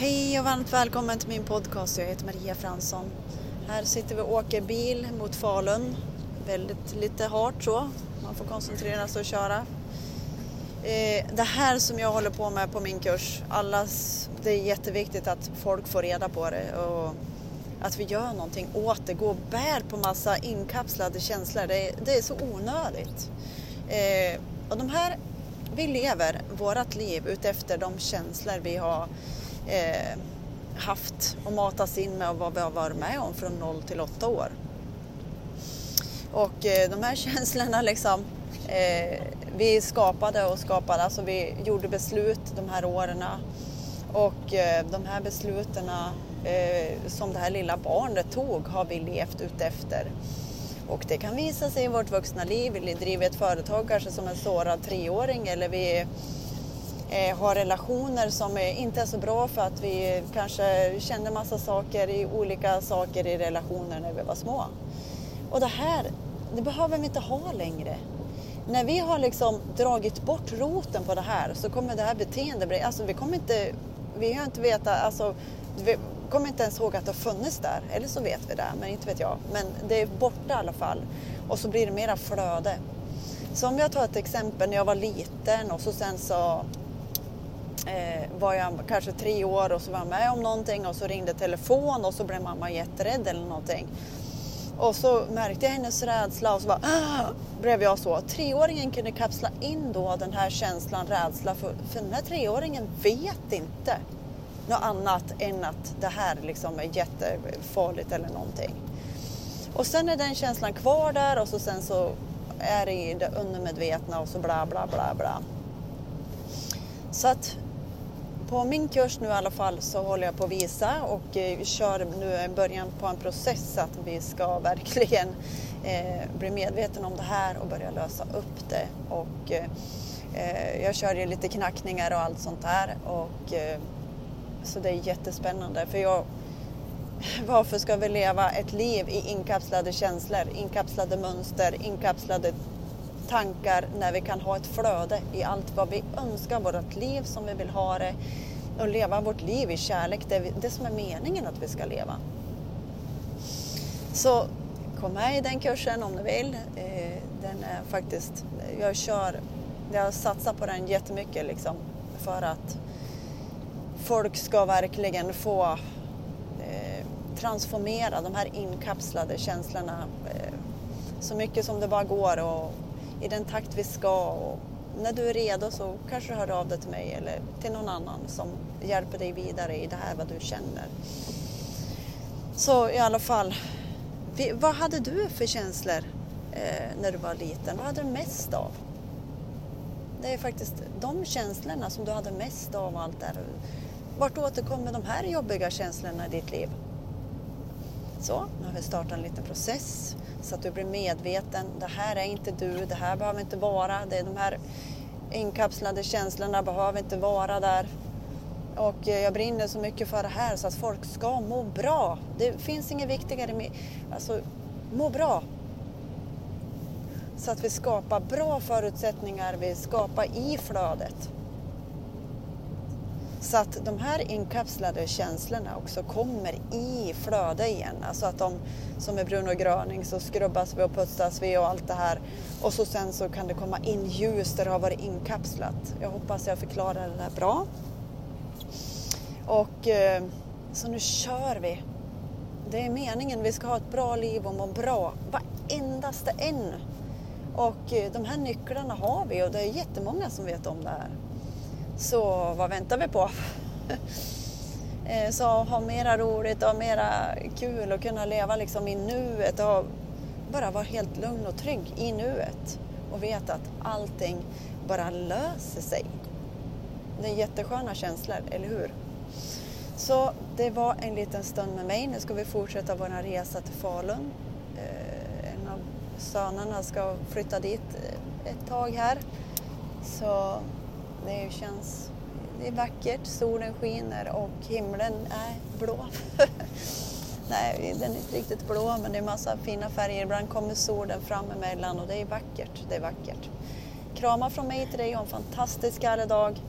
Hej och varmt välkommen till min podcast. Jag heter Maria Fransson. Här sitter vi och åker bil mot Falun. Väldigt lite hårt så. Man får koncentrera sig och köra. Eh, det här som jag håller på med på min kurs, allas, det är jätteviktigt att folk får reda på det och att vi gör någonting åt det. Gå och bär på massa inkapslade känslor, det är, det är så onödigt. Eh, och de här, vi lever vårt liv utefter de känslor vi har eh, haft och matats in med och vad vi har varit med om från 0 till 8 år. Och eh, de här känslorna liksom, eh, vi skapade och skapade, alltså vi gjorde beslut de här åren och eh, de här besluten eh, som det här lilla barnet tog har vi levt utefter. Och det kan visa sig i vårt vuxna liv. Vi driver ett företag kanske som en sårad treåring eller vi eh, har relationer som inte är så bra för att vi kanske kände massa saker i olika saker i relationer när vi var små. Och det här, det behöver vi inte ha längre. När vi har liksom dragit bort roten på det här så kommer det här beteendet bli, alltså vi kommer inte, vi har inte vetat, alltså vi kommer inte ens ihåg att det har funnits där. Eller så vet vi det, men inte vet jag. Men det är borta i alla fall. Och så blir det mera flöde. Så om jag tar ett exempel när jag var liten och så sen så eh, var jag kanske tre år och så var jag med om någonting och så ringde telefon och så blev mamma jätterädd eller någonting. Och så märkte jag hennes rädsla och så bara, ah! blev jag så. Treåringen kunde kapsla in då den här känslan, rädsla, för, för den här treåringen vet inte något annat än att det här liksom är jättefarligt eller någonting. Och sen är den känslan kvar där och så sen så är det i det undermedvetna och så bla bla bla bla. Så att på min kurs nu i alla fall så håller jag på att visa och eh, vi kör nu början på en process att vi ska verkligen eh, bli medvetna om det här och börja lösa upp det. Och, eh, jag kör ju lite knackningar och allt sånt där och så det är jättespännande för jag varför ska vi leva ett liv i inkapslade känslor, inkapslade mönster, inkapslade tankar när vi kan ha ett flöde i allt vad vi önskar, vårt liv som vi vill ha det och leva vårt liv i kärlek, det, det som är meningen att vi ska leva. Så kom med i den kursen om du vill. Eh, den är faktiskt, jag kör, jag satsar på den jättemycket liksom för att folk ska verkligen få eh, transformera de här inkapslade känslorna eh, så mycket som det bara går och i den takt vi ska. Och när du är redo så kanske du hör av dig till mig eller till någon annan som hjälper dig vidare i det här vad du känner. Så i alla fall, vad hade du för känslor eh, när du var liten? Vad hade du mest av? Det är faktiskt de känslorna som du hade mest av allt där. Vart återkommer de här jobbiga känslorna i ditt liv? Så, nu har vi startat en liten process så att du blir medveten. Det här är inte du, det här behöver inte vara. Det är de här inkapslade känslorna behöver inte vara där. Och eh, jag brinner så mycket för det här så att folk ska må bra. Det finns inget viktigare med, alltså må bra. Så att vi skapar bra förutsättningar, vi skapar i flödet. Så att de här inkapslade känslorna också kommer i flöde igen. Alltså att de, som med Bruno Gröning, så skrubbas vi och putsas vi och allt det här. Och så sen så kan det komma in ljus där det har varit inkapslat. Jag hoppas jag förklarar det där bra. Och eh, så nu kör vi. Det är meningen, vi ska ha ett bra liv och må bra. Varendaste en. Och eh, de här nycklarna har vi och det är jättemånga som vet om det här. Så vad väntar vi på? Eh, så ha mera roligt och mera kul och kunna leva liksom i nuet och bara vara helt lugn och trygg i nuet och veta att allting bara löser sig. Det är jättesköna känslor, eller hur? Så det var en liten stund med mig. Nu ska vi fortsätta vår resa till Falun. Eh, en av sönerna ska flytta dit eh, ett tag här. Så det känns det är vackert, solen skiner och himlen är blå. Nej, den är inte riktigt blå men det är massa fina färger. Ibland kommer solen fram emellan och det är vackert. Det är vackert. Krama från mig till dig och en fantastisk härlig dag.